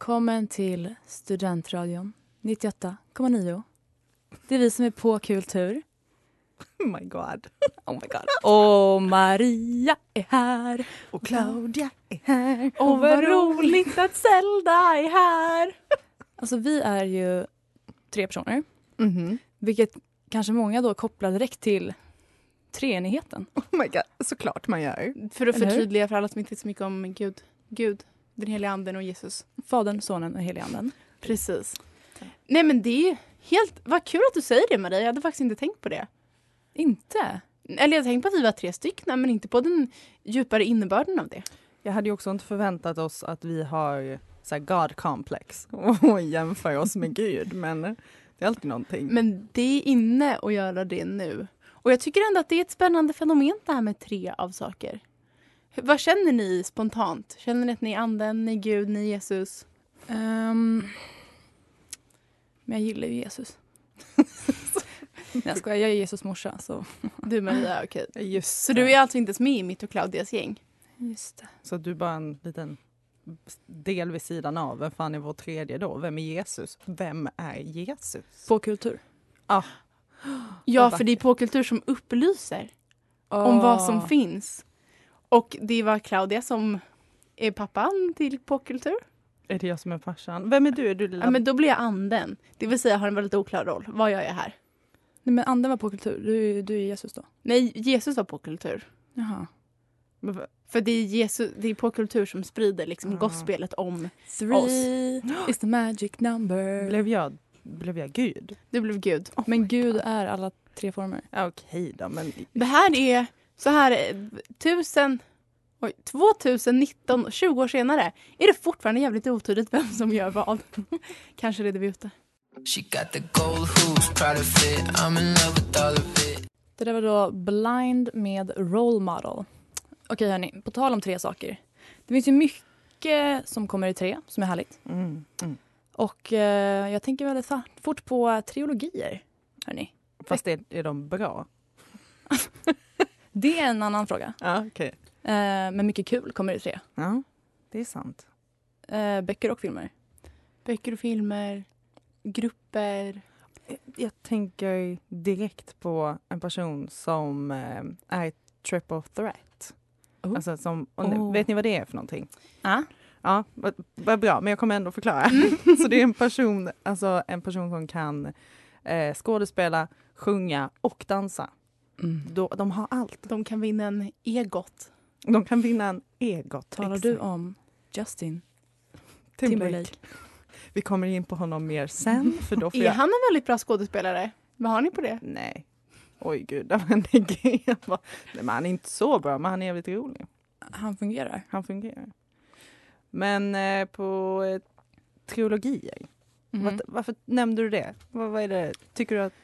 Välkommen till Studentradion 98,9. Det är vi som är på kultur. Oh my god. Oh my god. Och Maria är här. Och Claudia är här. Och vad roligt att Zelda är här. Alltså vi är ju tre personer. Mhm. Vilket kanske många då kopplar direkt till treenigheten. Oh my god, såklart man gör. För att Eller hur? förtydliga för alla som inte vet så mycket om Gud. Gud, den heliga anden och Jesus. Fadern, sonen och heliga anden. Precis. Nej men det är helt, vad kul att du säger det Maria, jag hade faktiskt inte tänkt på det. Inte? Eller jag tänkte på att vi var tre stycken men inte på den djupare innebörden av det. Jag hade ju också inte förväntat oss att vi har så här God complex och jämför oss med Gud, men det är alltid någonting. Men det är inne att göra det nu. Och jag tycker ändå att det är ett spännande fenomen det här med tre av saker. Hur- Vad känner ni spontant? Känner ni att ni är anden, ni är Gud, ni är Jesus? Ehm, men jag gillar ju Jesus. Nej, jag skojar, jag är Jesus morsa. Så. Du Maria, okej. Just Så du är alltså inte ens med i mitt och Claudias gäng? Just det. Så du är bara en liten del vid sidan av. Vem fan är vår tredje då? Vem är Jesus? Vem är Jesus? På kultur. Ah, Ja, för det är påkultur som upplyser om vad som finns. Och det var Claudia som är pappan till påkultur. är det jag som är farsan? Vem är du? Är du lilla? Ja, men då blir jag anden. Det vill säga har en väldigt oklar roll. Vad gör jag här? Nej, men anden var på kultur. Du, du är Jesus då? Nej, Jesus var påkultur. Jaha. Men För det är, Jesus, det är påkultur som sprider liksom Ah. gospelet om Three is the magic number. Blev jag, blev jag Gud? du blev Gud. men Gud är alla tre former. Ja, Okej då, men Det här är så här eh, tusen, oj, 2019, 20 år senare, är det fortfarande jävligt otydligt vem som gör vad. Kanske reder vi ut det. She got the gold hoops, proud of it. I'm in love with all of it. Det där var då Blind med Role Model. Okej hörni, på tal om tre saker. Det finns ju mycket som kommer i tre, som är härligt. mm, mm. Och eh, jag tänker väldigt fort på trilogier. Hörni. Fast är, är de bra? Det är en annan fråga. Ja, okej. Eh, men mycket kul kommer i tre. Ja, det är sant. Eh, böcker och filmer. Böcker och filmer, grupper. Jag tänker direkt på en person som eh, är triple threat. Oh. Alltså som, Oh. Vet ni vad det är för någonting? Ah. Ja, vad, vad bra, men jag kommer ändå förklara. Så det är en person, alltså en person som kan eh, skådespela, sjunga och dansa. Mm. Då, de har allt. De kan vinna en egot. De kan vinna en egot. Talar exakt. du om Justin Timberlake. Timberlake? Vi kommer in på honom mer sen. För då Är jag... han en väldigt bra skådespelare? Vad har ni på det? Nej. Oj gud, men det men han är inte så bra, men han är jävligt rolig. Han fungerar. Han fungerar. Men eh, på eh, trilogier. Vad- varför nämnde du det? Vad, vad är det? Tycker du att...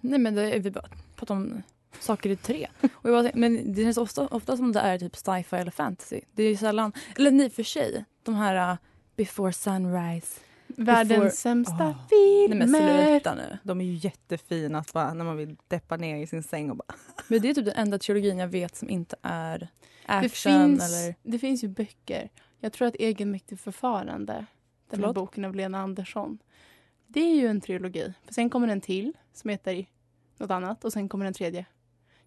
Nej men det, vi bara pratar om saker i tre. Och jag bara, men det känns ofta, ofta som det är typ sci-fi eller fantasy. Det är ju sällan, eller nej för sig, de här uh, Before Sunrise. Världens Before- sämsta. Nej men filmer. sluta nu. De är ju jättefina att bara, när man vill deppa ner i sin säng och bara... Men det är typ den enda trilogin jag vet som inte är action Det finns, eller... det finns ju böcker. Jag tror att Egenmäktigt förfarande, den här boken av Lena Andersson. Det är ju en trilogi. För sen kommer en till som heter något annat och sen kommer en tredje.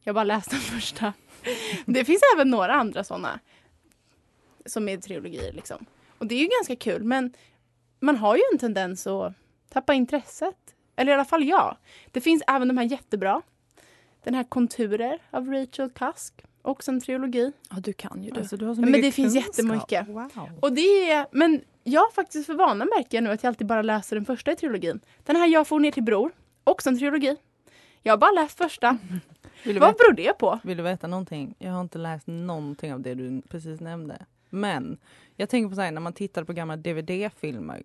Jag bara läst den första. Det finns även några andra sådana som är trilogier liksom. Och det är ju ganska kul men man har ju en tendens att tappa intresset. Eller i alla fall jag. Det finns även de här jättebra. Den här Konturer av Rachel Cusk. Också en trilogi. Ja, du kan ju du. Alltså, du har så Men mycket det finns kunskap. jättemycket. Wow. Och det är, men jag har faktiskt för vana märker jag nu att jag alltid bara läser den första i trilogin. Den här Jag får ner till bror, också en trilogi. Jag har bara läst första. Vad veta, beror det på? vill du veta någonting? Jag har inte läst någonting av det du precis nämnde. Men jag tänker på så här, när man tittar på gamla DVD-filmer,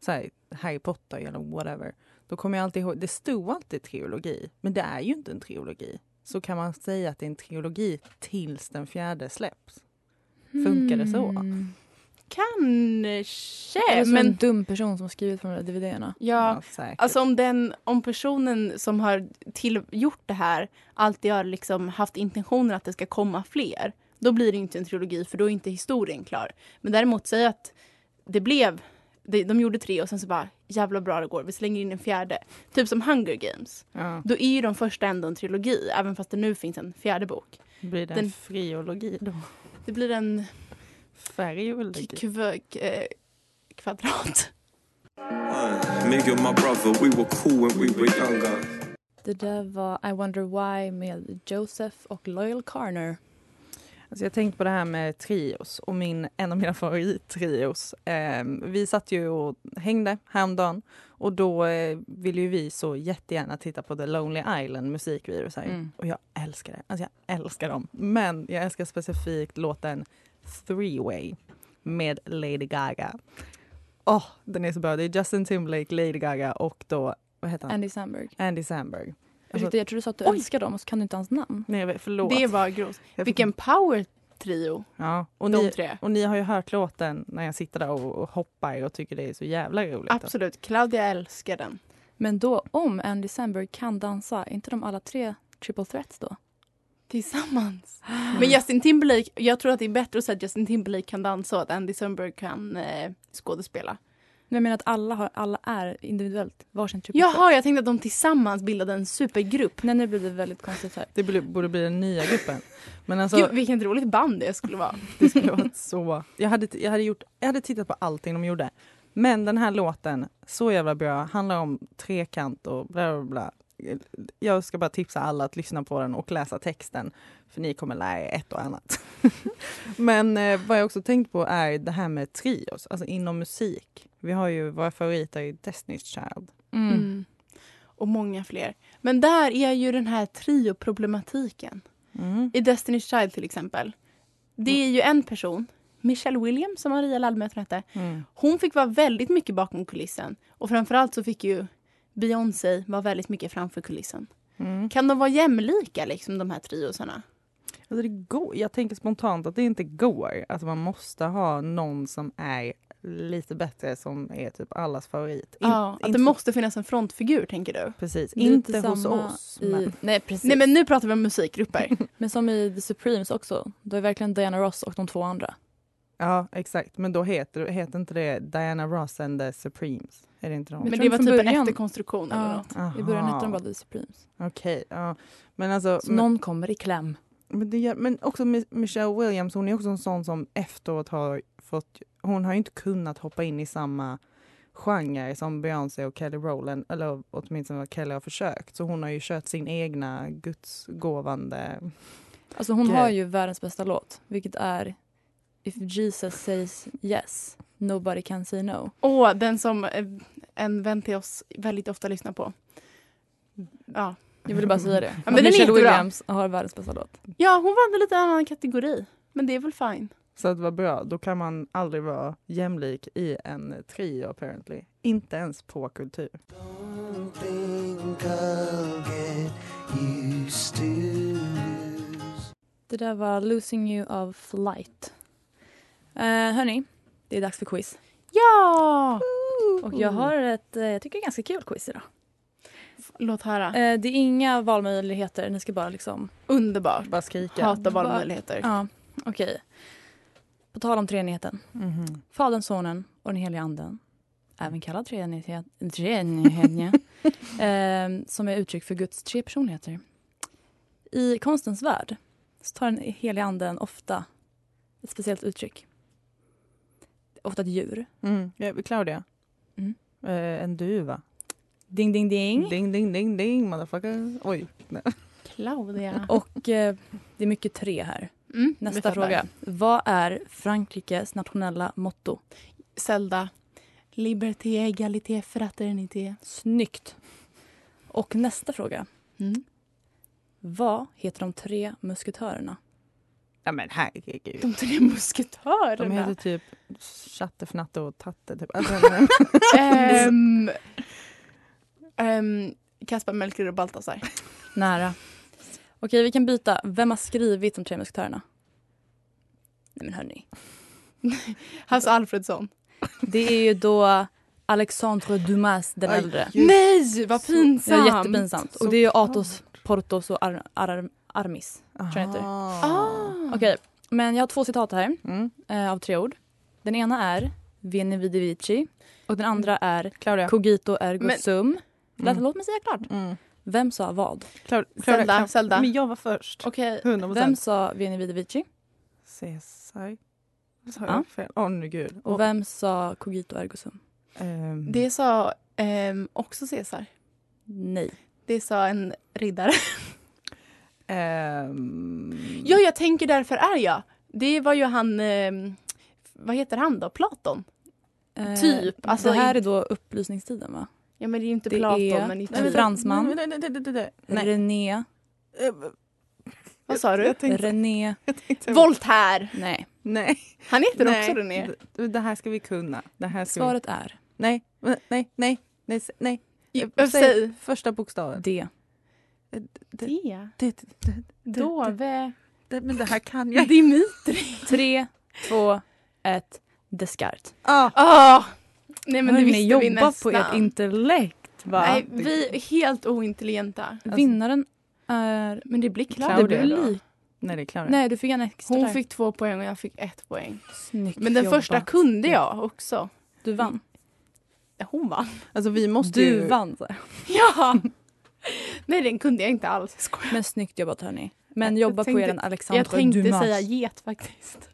så här, Harry Potter eller whatever. Då kommer jag alltid ihåg, det stod alltid trilogi, men det är ju inte en trilogi. Så kan man säga att det är en trilogi tills den fjärde släpps. Funkar det så? Mm. Kanske. Eller så men en dum person som har skrivit på de där DVD-erna. ja, säkert. alltså om, den, om personen som har till, gjort det här alltid har liksom haft intentionen att det ska komma fler. Då blir det inte en trilogi för då är inte historien klar. Men däremot säga att det blev de, de gjorde tre och sen så bara jävla bra det går, vi slänger in en fjärde. Typ som Hunger Games. ja, Då är ju de första ändå en trilogi, även fast det nu finns en fjärde bok. blir det den- en friologi då? Det blir en Färgologi? kv- eh, kvadrat. Det där var I wonder why med Joseph och Loyal Carner. Alltså jag tänkte på det här med trios och min, en av mina favorittrios. Eh, vi satt ju och hängde häromdagen och då eh, ville ju vi så jättegärna titta på The Lonely Island musikvideo. Mm. Och jag älskar det. Alltså jag älskar dem. Men jag älskar specifikt låten Three Way med Lady Gaga. Åh, den är så bra. Det är Justin Timberlake, Lady Gaga och då, vad heter han? Andy Samberg. Andy Samberg. Ursäkta, jag trodde du sa att du Oj. älskar dem och så kan du inte hans namn. Nej, vet, förlåt. Det var grovt. Vilken power trio, Ja, och de ni, tre. Och ni har ju hört låten när jag sitter där och, och hoppar och tycker det är så jävla roligt. Absolut, Claudia älskar den. Men då, om Andy Samberg kan dansa, är inte de alla tre triple threats då? Tillsammans. Men Justin Timberlake, jag tror att det är bättre att säga att Justin Timberlake kan dansa och att Andy Samberg kan eh, skådespela. Men jag menar att alla, har, alla är individuellt varsin threat. Jaha, jag tänkte att de tillsammans bildade en supergrupp. Nej, nu blir det väldigt konstigt här. Det borde, borde bli den nya gruppen. Men alltså, Gud, vilket roligt band det skulle vara. det skulle vara så... Jag hade, jag, hade gjort, jag hade tittat på allting de gjorde. Men den här låten, så jävla bra, handlar om trekant och bla bla bla. Jag ska bara tipsa alla att lyssna på den och läsa texten. För ni kommer lära er ett och annat. Men eh, vad jag också tänkt på är det här med trios, alltså inom musik. Vi har ju våra favoriter i Destiny's Child. Mm. Mm. Och många fler. Men där är ju den här trio-problematiken. Mm. I Destiny's Child till exempel. Det är ju en person, Michelle Williams som Maria Ladumöter hette. Mm. Hon fick vara väldigt mycket bakom kulissen. Och framförallt så fick ju Beyoncé vara väldigt mycket framför kulissen. Mm. Kan de vara jämlika liksom de här triosarna? Alltså det går, jag tänker spontant att det inte går. Att man måste ha någon som är lite bättre som är typ allas favorit. In- Ja, att inte det måste finnas en frontfigur tänker du? Precis, Lite inte hos oss. I, Men, Nej, precis. Nej men nu pratar vi om musikgrupper. Men som i The Supremes också. Då är verkligen Diana Ross och de två andra. ja, exakt. Men då heter, heter inte det Diana Ross and the Supremes? Är det inte de? Men det var typ en början- efterkonstruktion eller Ja, något. I början hette de Aha. bara The Supremes. Okej, ja. Men alltså, Så men, någon kommer i kläm. men, det, gör- men också Mi- Michelle Williams, hon är också en sån som efteråt har fått, hon har ju inte kunnat hoppa in i samma genre som Beyoncé och Kelly Rowland, eller åtminstone vad Kelly har försökt. Så hon har ju kört sin egna gudsgåvande Alltså hon har ju världens bästa låt. Vilket är If Jesus says yes, nobody can say no. Åh, den som eh, en vän till oss väldigt ofta lyssnar på. Ja, Jag ville bara säga det. men den är Michelle. Williams har världens bästa låt. ja hon valde lite annan kategori. Men det är väl fine. Så att vad bra, då kan man aldrig vara jämlik i en trio apparently. Inte ens på kultur. Det där var Losing You of Flight. Uh, hörni, det är dags för quiz. Ja! Och jag har ett, eh, jag tycker ganska kul quiz idag. Låt höra. Eh, Det är inga valmöjligheter, ni ska bara liksom... Underbart. Bara skrika. Bara- valmöjligheter. Ja, okej. På tal om treenigheten. Mhm. Fadern, Sonen och den heliga Anden, även kallad treenighet, treenighet eh, som är uttryck för Guds tre personligheter. I konstens värld så tar den heliga Anden ofta ett speciellt uttryck. Ofta ett djur. Mm. Ja, Claudia. Mm. Eh, en duva. Ding, ding, ding. Ding, ding, ding, ding, motherfucker. Oj. Nej. Claudia. Och eh, det är mycket tre här. Mm, Nästa fråga. Vad är Frankrikes nationella motto? Zelda. Liberté, égalité, fraternité. Snyggt. Och nästa fråga. Mm. Vad heter de tre musketörerna? Ja men herregud. De tre musketörerna. De heter typ Chatte, Fnatte och Tatte. Typ. Alltså, Ehm, ehm, Kaspar, Melker och Baltasar. Nära. Okej, vi kan byta. Vem har skrivit de tre musketörerna? Nej men hörni. Hasse Alfredsson. Det är ju då Alexandre Dumas den Aj, äldre. Just Nej, vad Det är pinsamt. jättepinsamt. Och det är ju Athos, Portos och Ar- Ar- Armis. Tror jag inte. Ah. Okej, men jag har två citat här Mm. eh, av tre ord. Den ena är Veni vidi vici och den andra är Claudia. Cogito ergo Men- sum. Låt, Mm. låt mig säga klart. Mm. Vem sa vad? Zelda. Zelda. Men jag var först. Okej, 100%. Vem sa Veni vidi vici? Cesar. Sa Ja. jag fel? Åh nu gud. Och vem sa Cogito ergo sum? Ehm, det sa ehm, också Caesar. Nej. Det sa en riddare. ehm, Ja, jag tänker därför är jag. Det var ju han, ehm, vad heter han då? Platon? Eh, Typ, alltså det här är då upplysningstiden va? Ja men det är ju inte Det Platon är men i en fransman. Nej, nej, nej, nej. René. Eh, Vad sa du? Tänkte, René. tänkte, Voltaire! Nej. Nej. Han heter nej. också René. Det, det här ska vi kunna. Det här ska Svaret är vi. Nej, nej, nej, nej, nej. nej. Eh, säg. Första bokstaven. D. Det, det, Det. det, det, det, Dove. det, men det här kan jag. Dimitri. Tre, två, ett. Descartes. Ah, Ah! Nej men det Hörni, visste jobba vi nästan. på ert intellekt va? Nej, vi är helt ointelligenta. Vinnaren är... Men det blir Det Claudia blir då. lik. nej, det är Claudia. Nej, du fick en extra Hon där. fick två poäng och jag fick ett poäng. Snyggt Men den jobbat. första kunde jag också. Du vann. Hon vann. Alltså vi måste Du ju... vann. Ja! Nej den kunde jag inte alls. Jag skojar. Men snyggt jobbat hörni. Men Jag jobba på tänkte- er en Alexandre Jag tänkte Dumas. säga get faktiskt.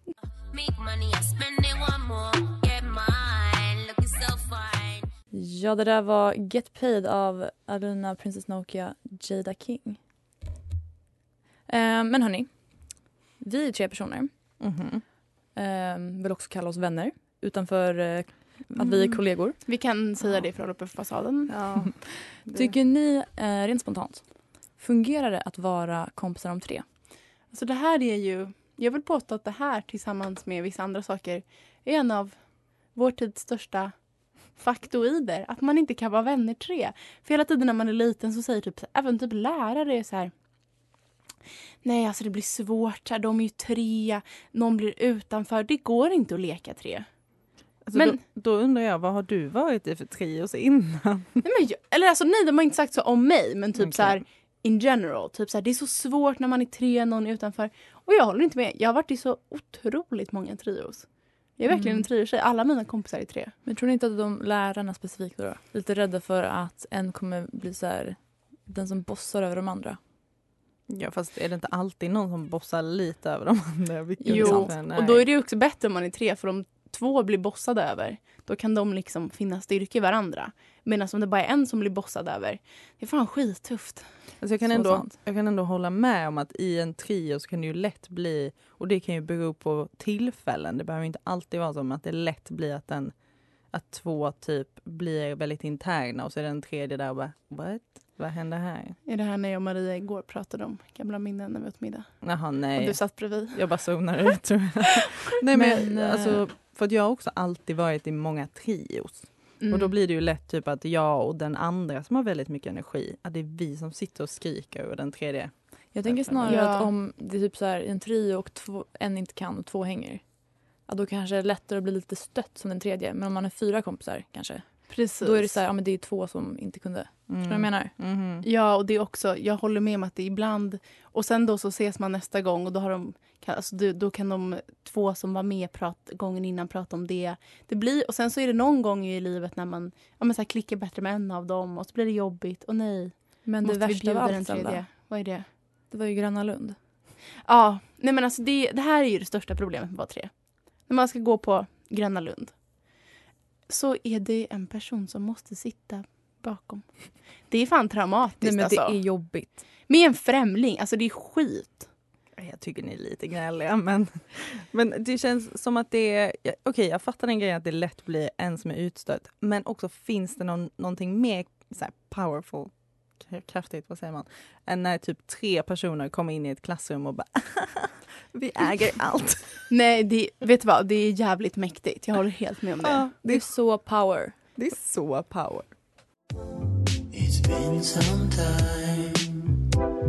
Ja, det där var Get Paid av Alina Princess Nokia Jada King. Eh, men hörni, vi är tre personer. Mhm. Eh, vill också kalla oss vänner utanför eh, att vi är kollegor. Vi kan säga det från uppe på fasaden. Ja. Tycker ni, eh, rent spontant, fungerar det att vara kompisar om tre? Alltså det här är ju, jag vill påstå att det här tillsammans med vissa andra saker är en av vår tids största faktoider. Att man inte kan vara vänner tre. För hela tiden när man är liten så säger typ, även typ lärare så här. Nej, alltså det blir svårt. De är ju tre. Någon blir utanför. Det går inte att leka tre. Alltså, Men- då, då undrar jag, vad har du varit i för trios innan? Nej, men jag, eller alltså nej, de har inte sagt så om mig. Men typ Okej. så här in general. Typ så här, det är så svårt när man är tre, någon är utanför. Och jag håller inte med. Jag har varit i så otroligt många trios. Jag är verkligen Mm. en triotjej. Alla mina kompisar är tre. Men tror ni inte att de lärarna specifikt då, lite rädda för att en kommer bli så här, den som bossar över de andra? Ja fast är det inte alltid någon som bossar lite över de andra? Jo, nej. och då är det ju också bättre om man är tre. För om två blir bossade över, då kan de liksom finna styrka i varandra. Medan om det bara är en som blir bossad över, det är fan skittufft. Alltså jag, kan Så ändå, sant. jag kan ändå hålla med om att i en trio så kan det ju lätt bli, och det kan ju bero på tillfällen, det behöver inte alltid vara som att det lätt blir att, en, att två typ blir väldigt interna och så är den tredje där och bara what? Vad händer här? Är det här när jag och Maria igår pratade om gamla minnen när vi åt middag? Jaha Och nej, du satt bredvid. jag bara zonar ut tror jag. nej men, Men, eh, alltså, för att jag har också alltid varit i många trios. Mm. Och då blir det ju lätt typ att jag och den andra som har väldigt mycket energi, att det är vi som sitter och skriker och den tredje Jag tänker snarare Ja. att om det är typ så här en trio och två, en inte kan och två hänger. ja, då kanske det är lättare att bli lite stött som den tredje. Men om man är fyra kompisar kanske, Precis. då är det så här, ja men det är två som inte kunde. Förstår du vad jag menar? Mhm. Ja, och det är också, jag håller med om att det ibland, och sen då så ses man nästa gång och då har de, kan, alltså då, kan de två som var med prat, gången innan prata om det. det blir, och sen så är det någon gång i livet när man ja, men så här, klickar bättre med en av dem och så blir det jobbigt. Och nej, Men måste det vi värsta bjuda av den tredje? Vad är det? det var ju Gröna Lund. Ja, nej men alltså det, det här är ju det största problemet med vara tre. När man ska gå på Gröna Lund så är det en person som måste sitta bakom. Det är fan traumatiskt Nej men alltså. det är jobbigt. Med en främling, alltså det är skit. Jag tycker ni är lite gnälliga men, men det känns som att det är, okej jag fattar den grejen att det lätt blir en som är utstött men också finns det någon, någonting mer så här, powerful, kraftigt, vad säger man, än när typ tre personer kommer in i ett klassrum och bara vi äger allt. Nej, det, vet du vad? Det är jävligt mäktigt. Jag håller helt med om det. Ja, Det är så power. det är så power. It's been some time.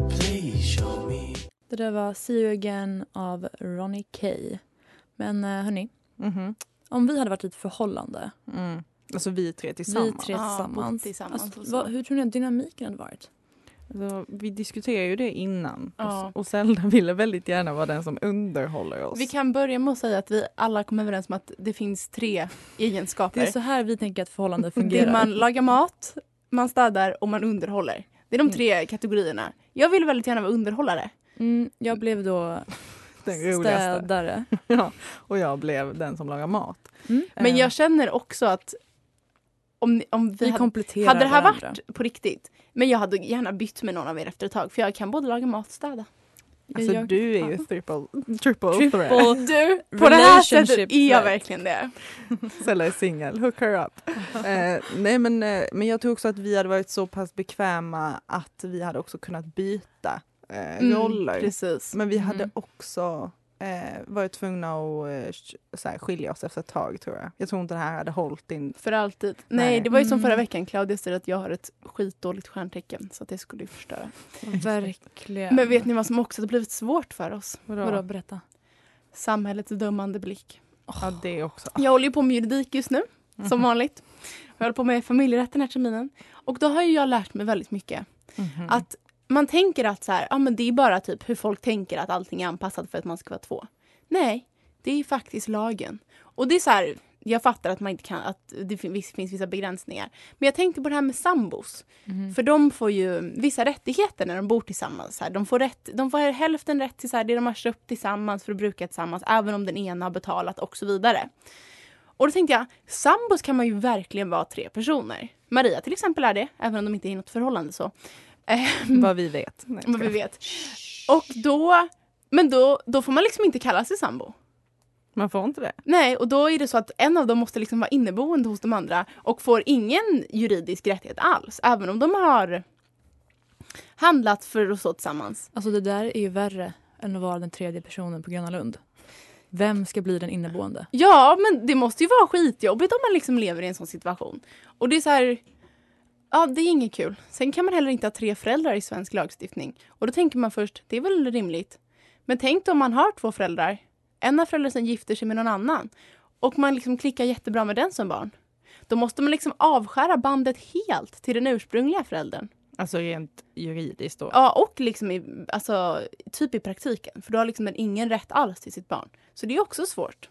Please show me. Det där var See You Again av Ronnie K. Men eh, hörni, Mhm. om vi hade varit i ett förhållande, Mm. Alltså vi tre tillsammans. vi tre Ja, tillsammans, bott tillsammans alltså, vad, hur tror ni att dynamiken hade varit? Alltså, vi diskuterade ju det innan Ja. och, Zelda ville väldigt gärna vara den som underhåller oss. Vi kan börja med att säga att vi alla kommer överens om att det finns tre egenskaper. Det är så här vi tänker att förhållande Det är fungerar. man lagar mat, man städar och man underhåller. Det är de Mm. tre kategorierna. Jag vill väldigt gärna vara underhållare. Mm, jag blev då städare. Ja, och jag blev den som lagar mat. Mm. Men Eh, jag känner också att om, om vi, Vi hade, kompletterar hade det här varandra. varit på riktigt, men jag hade gärna bytt med någon av er efter ett tag. För jag kan både laga mat och städa. Alltså jag- du är ju triple, triple, Triple threat. Du, på det här sättet är jag verkligen det. Sella är singel, hook her up. eh, nej men, eh, men jag tror också att vi hade varit så pass bekväma att vi hade också kunnat byta eh, Mm, roller. Precis. Men vi hade Mhm. också eh, varit tvungna att eh, sk- så här, skilja oss efter ett tag tror jag. Jag tror inte det här hade hållit in. För alltid. Nej, Nej. det var ju som Mm. förra veckan. Claudia säger att jag har ett skitdåligt stjärntecken. Så att det skulle ju förstöra. Verkligen. Men vet ni vad som också har blivit svårt för oss? Vadå? Vadå, berätta. Samhällets dömande blick. Ja det också. Jag håller ju på med juridik just nu, som vanligt. Jag håller på med familjerätt den här terminen. Och då har ju jag lärt mig väldigt mycket. Mhm. Att man tänker att så här, ja, men det är bara typ hur folk tänker att allting är anpassat för att man ska vara två. Nej, det är faktiskt lagen. Och det är så här, jag fattar att man inte kan, att det finns vissa begränsningar. Men jag tänkte på det här med sambos. Mhm. För de får ju vissa rättigheter när de bor tillsammans. Så här, de, får rätt, de får hälften rätt till så här, det de har köpt tillsammans för att bruka tillsammans, även om den ena har betalat och så vidare. Och då tänkte jag, sambos kan man ju verkligen vara tre personer. Maria till exempel är det, även om de inte är i något förhållande så. Ehm, Vad vi vet. Nej, vad vi vet. Och då, men då, då får man liksom inte kalla sig sambo. Man får inte det. Nej, och då är det så att en av dem måste liksom vara inneboende hos de andra och får ingen juridisk rättighet alls, även om de har handlat för och så tillsammans. Alltså det där är ju värre än att vara den tredje personen på Gröna Lund. Vem ska bli den inneboende? Ja, men det måste ju vara skitjobbigt om man liksom lever i en sån situation. Och det är så här, ja det är inget kul. Sen kan man heller inte ha tre föräldrar i svensk lagstiftning. Och då tänker man först, det är väl rimligt. Men tänk då om man har två föräldrar. En av föräldrarna sen gifter sig med någon annan. Och man liksom klickar jättebra med den som barn. Då måste man liksom avskära bandet helt till den ursprungliga föräldern. Alltså rent juridiskt då. Ja, och liksom i, alltså, typ i praktiken. För då har liksom den ingen rätt alls till sitt barn. Så det är också svårt.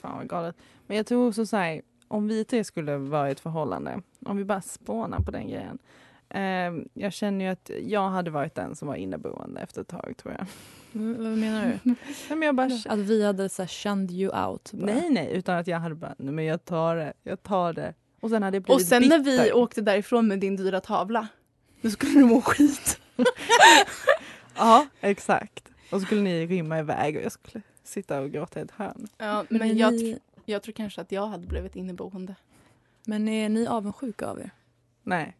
Fan vad galet. Men jag tror också så här, om vi tre skulle vara i ett förhållande, om vi bara spånar på den grejen. Eh, jag känner ju att jag hade varit den som var inneboende efter ett tag tror jag. Mm, vad menar du? Nej, men jag bara, Att vi hade så här shunned you out? Bara. nej nej, utan att jag hade bara, nej men jag tar det, jag tar det. Och sen hade jag blivit Och sen när vi bitter. åkte därifrån med din dyra tavla, då skulle du må skit. Ja, exakt. Och så skulle ni rymma iväg och jag skulle sitta och gråta i ett hörn. Ja, Men, men jag, ni, jag tror kanske att jag hade blivit inneboende. men är ni avundsjuka av er? Nej,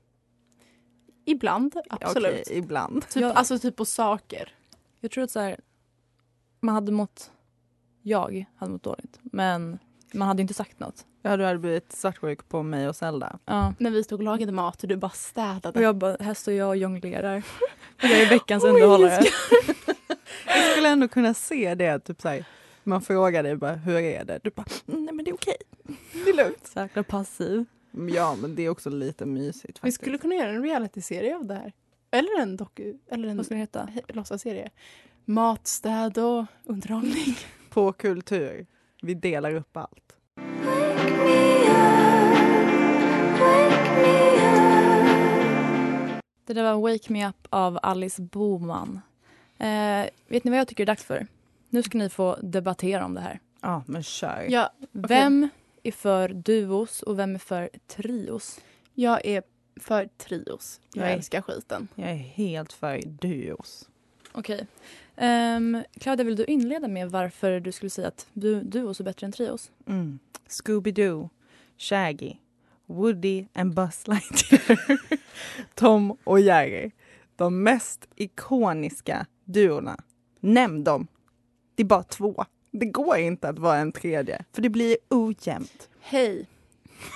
Ibland, absolut. okej, ibland. Typ, Ja. Alltså typ på saker. Jag tror att så här, man hade mått... Jag hade mått dåligt, men man hade inte sagt något. Ja, du hade blivit svartsjuk på mig och Zelda. Ja. När vi stod och lagade mat och du bara städade. Och jag bara, här står jag och jonglerar. Jag är veckans underhållare. Jag skulle ändå kunna se det, typ såhär, Man frågar dig bara, hur är det? Du bara, "Mm, nej men det är okej. Det är lugnt. Så jäkla passiv. Ja, men det är också lite mysigt Vi faktiskt. skulle kunna göra en realityserie av det här. Eller en doku, eller en Vad ska det heta? he- låtsasserie. Mat, städ och underhållning. På kultur. Vi delar upp allt. Det där var Wake Me Up av Alice Boman. Eh, vet ni vad jag tycker är dags för? Nu ska ni få debattera om det här. Ja, men kör. Ja, Vem är för duos och vem är för trios? jag är för trios. Jag Nej. älskar skiten. Jag är helt för duos. Okej. Ehm, Claudia, vill du inleda med varför du skulle säga att du, duos är bättre än trios? Mm. Scooby-Doo, Shaggy, Woody and Buzz Lightyear, Tom och Jerry. De mest ikoniska duorna. Nämn dem. Det är bara två. Det går inte att vara en tredje, för det blir ojämnt. Hej,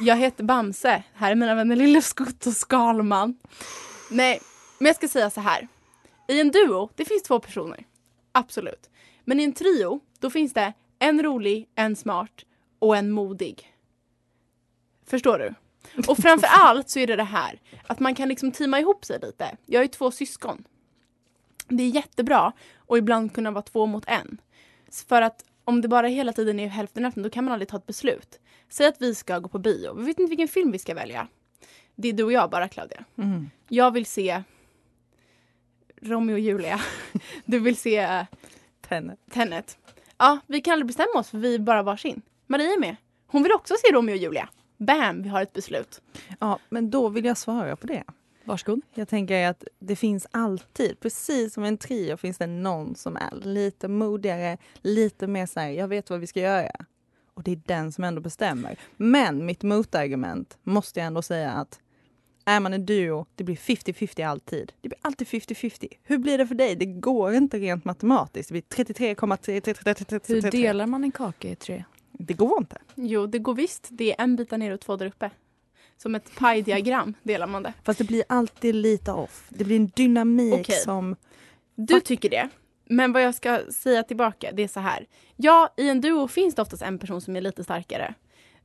jag heter Bamse. Här är mina vänner Lilleskutt och Skalman. Nej, men jag ska säga så här. I en duo, det finns två personer. Absolut. Men i en trio, då finns det en rolig, en smart och en modig. Förstår du? Och framför allt så är det det här att man kan liksom teama ihop sig lite. Jag är två syskon. Det är jättebra och ibland kunna vara två mot en. För att om det bara hela tiden är hälften hälften då kan man aldrig ta ett beslut. Säg att vi ska gå på bio. Vi vet inte vilken film vi ska välja. Det är du och jag bara Claudia. Mm. Jag vill se Romeo och Julia. Du vill se Tenet. Tenet. Ja, vi kan aldrig bestämma oss för vi är bara varsin. Maria är med. Hon vill också se Romeo och Julia. Bam, vi har ett beslut. Ja, men då vill jag svara på det. Varsågod. Jag tänker att det finns alltid, precis som en trio, finns det någon som är lite modigare, lite mer så här, jag vet vad vi ska göra. Och det är den som ändå bestämmer. Men mitt motargument måste jag ändå säga att är man en duo, det blir 50-50 alltid. Det blir alltid 50-50. Hur blir det för dig? Det går inte rent matematiskt. Det blir 33,3... Hur delar man en kaka i tre? Det går inte. Jo, det går visst. Det är en bit där nere och två där uppe. Som ett pie-diagram delar man det. Fast det blir alltid lite off. Det blir en dynamik Okej. som... Du tycker det. Men vad jag ska säga tillbaka, det är så här. Ja, i en duo finns det oftast en person som är lite starkare.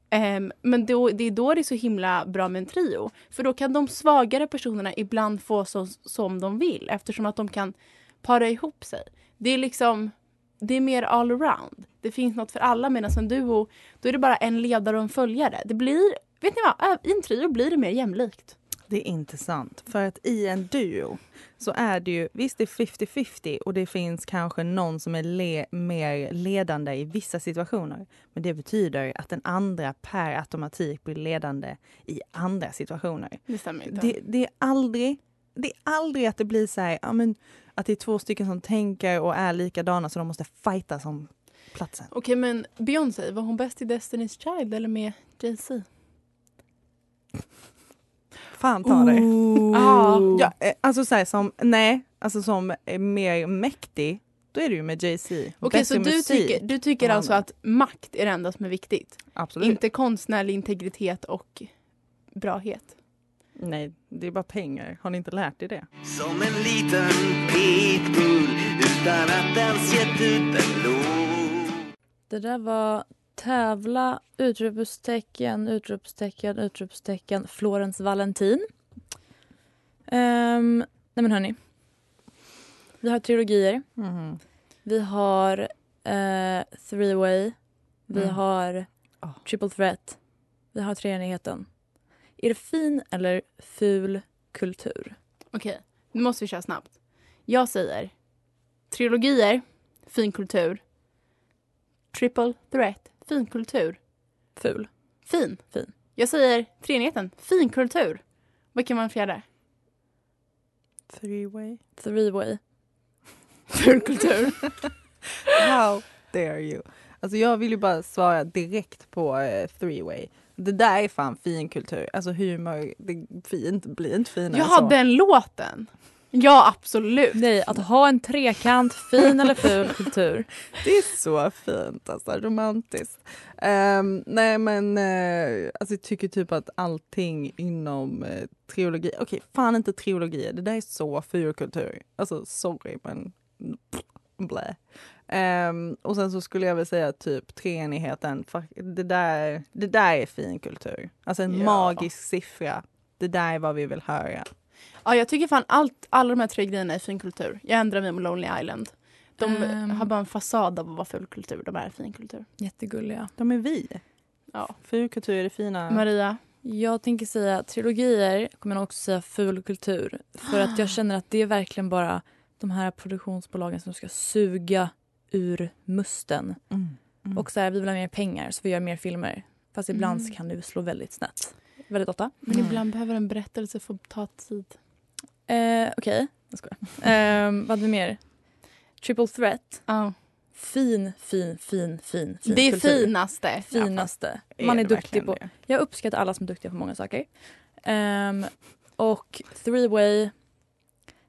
Ehm, men då, det är då det är så himla bra med en trio. För då kan de svagare personerna ibland få så, som de vill eftersom att de kan para ihop sig. Det är liksom, det är mer all around. Det finns något för alla medan en duo, då är det bara en ledare och en följare. Det blir, vet ni vad, i en trio blir det mer jämlikt. Det är inte sant. För att i en duo så är det ju, visst det är 50-50 och det finns kanske någon som är le, mer ledande i vissa situationer. Men det betyder att den andra per automatik blir ledande i andra situationer. Det stämmer inte. Det, det är aldrig det är aldrig att det blir så här, ja, men, att det är två stycken som tänker och är likadana så de måste fighta om platsen. Okej, men Beyoncé, var hon bäst i Destiny's Child eller med Jay-Z? Fan ta dig. Ja. Ja, eh, alltså så här, som, nej, alltså som är mer mäktig, då är det ju med Jay-Z. Okej, så du tycker, du tycker alltså att makt är det enda som är viktigt? Absolut. Inte konstnärlig integritet och brahet? Nej, det är bara pengar. Har ni inte lärt er det? Som en liten pitbull utan att ens gett ut en låt Det där var tävla, utropstecken, utropstecken, utropstecken, Florens Valentin. Um, nej men hörni. Vi har trilogier. Mhm. Vi har eh, Three Way. Vi Mm. har Oh. Triple Threat. Vi har treenigheten. Är det fin eller ful kultur? Okej, nu måste vi köra snabbt. Jag säger trilogier, fin kultur. Triple threat, fin kultur. Ful. Fin. Fin. Jag säger treenigheten, fin kultur. Vad kan man fjärde? Three way. Three Way. Ful kultur. How dare you? Alltså jag vill ju bara svara direkt på eh, three way. Det där är fan fin kultur. Alltså humor, det är fint, blir inte finare Jaha, så. den låten. Ja, absolut. Nej, att ha en trekant, fin eller ful kultur. Det är så fint, alltså romantiskt. Ehm, nej men uh, alltså, jag tycker typ att allting inom uh, trilogi, okej fan inte trilogier, det där är så ful kultur. Alltså sorry men blä. Ehm, och sen så skulle jag väl säga typ treenigheten. Det, där, det där är fin kultur. Alltså en Ja. magisk siffra. Det där är vad vi vill höra. Ja, jag tycker fan allt, alla de här tre grejerna är fin kultur. Jag ändrar mig om Lonely Island. De Ehm. har bara en fasad av att vara ful kultur. De är fin kultur. Jättegulliga. De är vi. Ja. Ful kultur är det fina. Maria? Jag tänker säga trilogier, kommer jag också säga ful kultur. För att jag känner att det är verkligen bara de här produktionsbolagen som ska suga ur musten. Mm. Mm. Och så här, vi vill ha mer pengar så vi gör mer filmer. Fast ibland Mm. kan det slå väldigt snett. Väldigt ofta. Men ibland behöver en berättelse få ta tid. Eh, Okej, jag skojar. Eh, vad hade vi mer? Triple threat. Ja. Fin, fin, fin, fin, fin Det är kultur. finaste. Finaste. Är Man är det duktig på... det? Jag uppskattar alla som är duktiga på många saker. Ehm, och three way...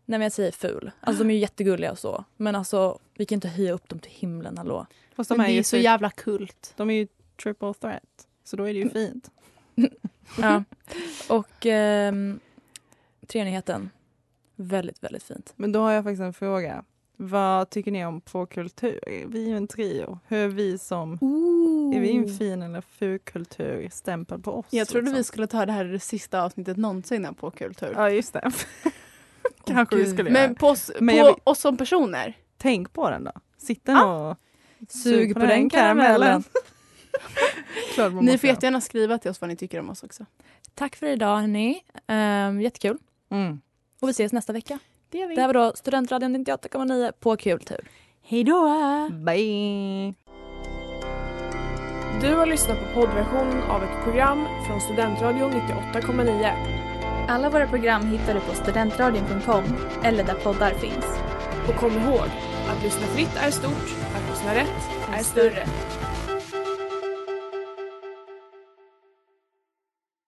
Nej men jag säger ful. Alltså de är ju jättegulliga och så. Men alltså vi kan inte höja upp dem till himlen, hallå. Fast Men de är, det är ju så typ- jävla kult. de är ju triple threat. Så då är det ju fint. Ja. Och um, treenigheten. Väldigt, väldigt fint. Men då har jag faktiskt en fråga. Vad tycker ni om på kultur? Vi är ju en trio. Hur är vi som... Är vi en fin eller ful kultur stämpel på oss? Jag trodde liksom? vi skulle ta det här i det sista avsnittet någonsin av På kultur. Ja, just det. Kanske vi Gud. skulle Men göra. på, oss, Men på vill- oss som personer. Tänk på den då. Sitta Ah. och Sug på den karamellen. Man Ni får jättegärna skriva till oss vad ni tycker om oss också. Tack för idag hörni. Um, jättekul. Mm. Och vi ses nästa vecka. Det gör vi. Det här var då Studentradion 98,9 på Kultur. Hej då! Bye! Du har lyssnat på poddversionen av ett program från Studentradion 98,9. Alla våra program hittar du på studentradion.com eller där poddar finns. Och kom ihåg, att lyssna fritt är stort, att lyssna rätt är större.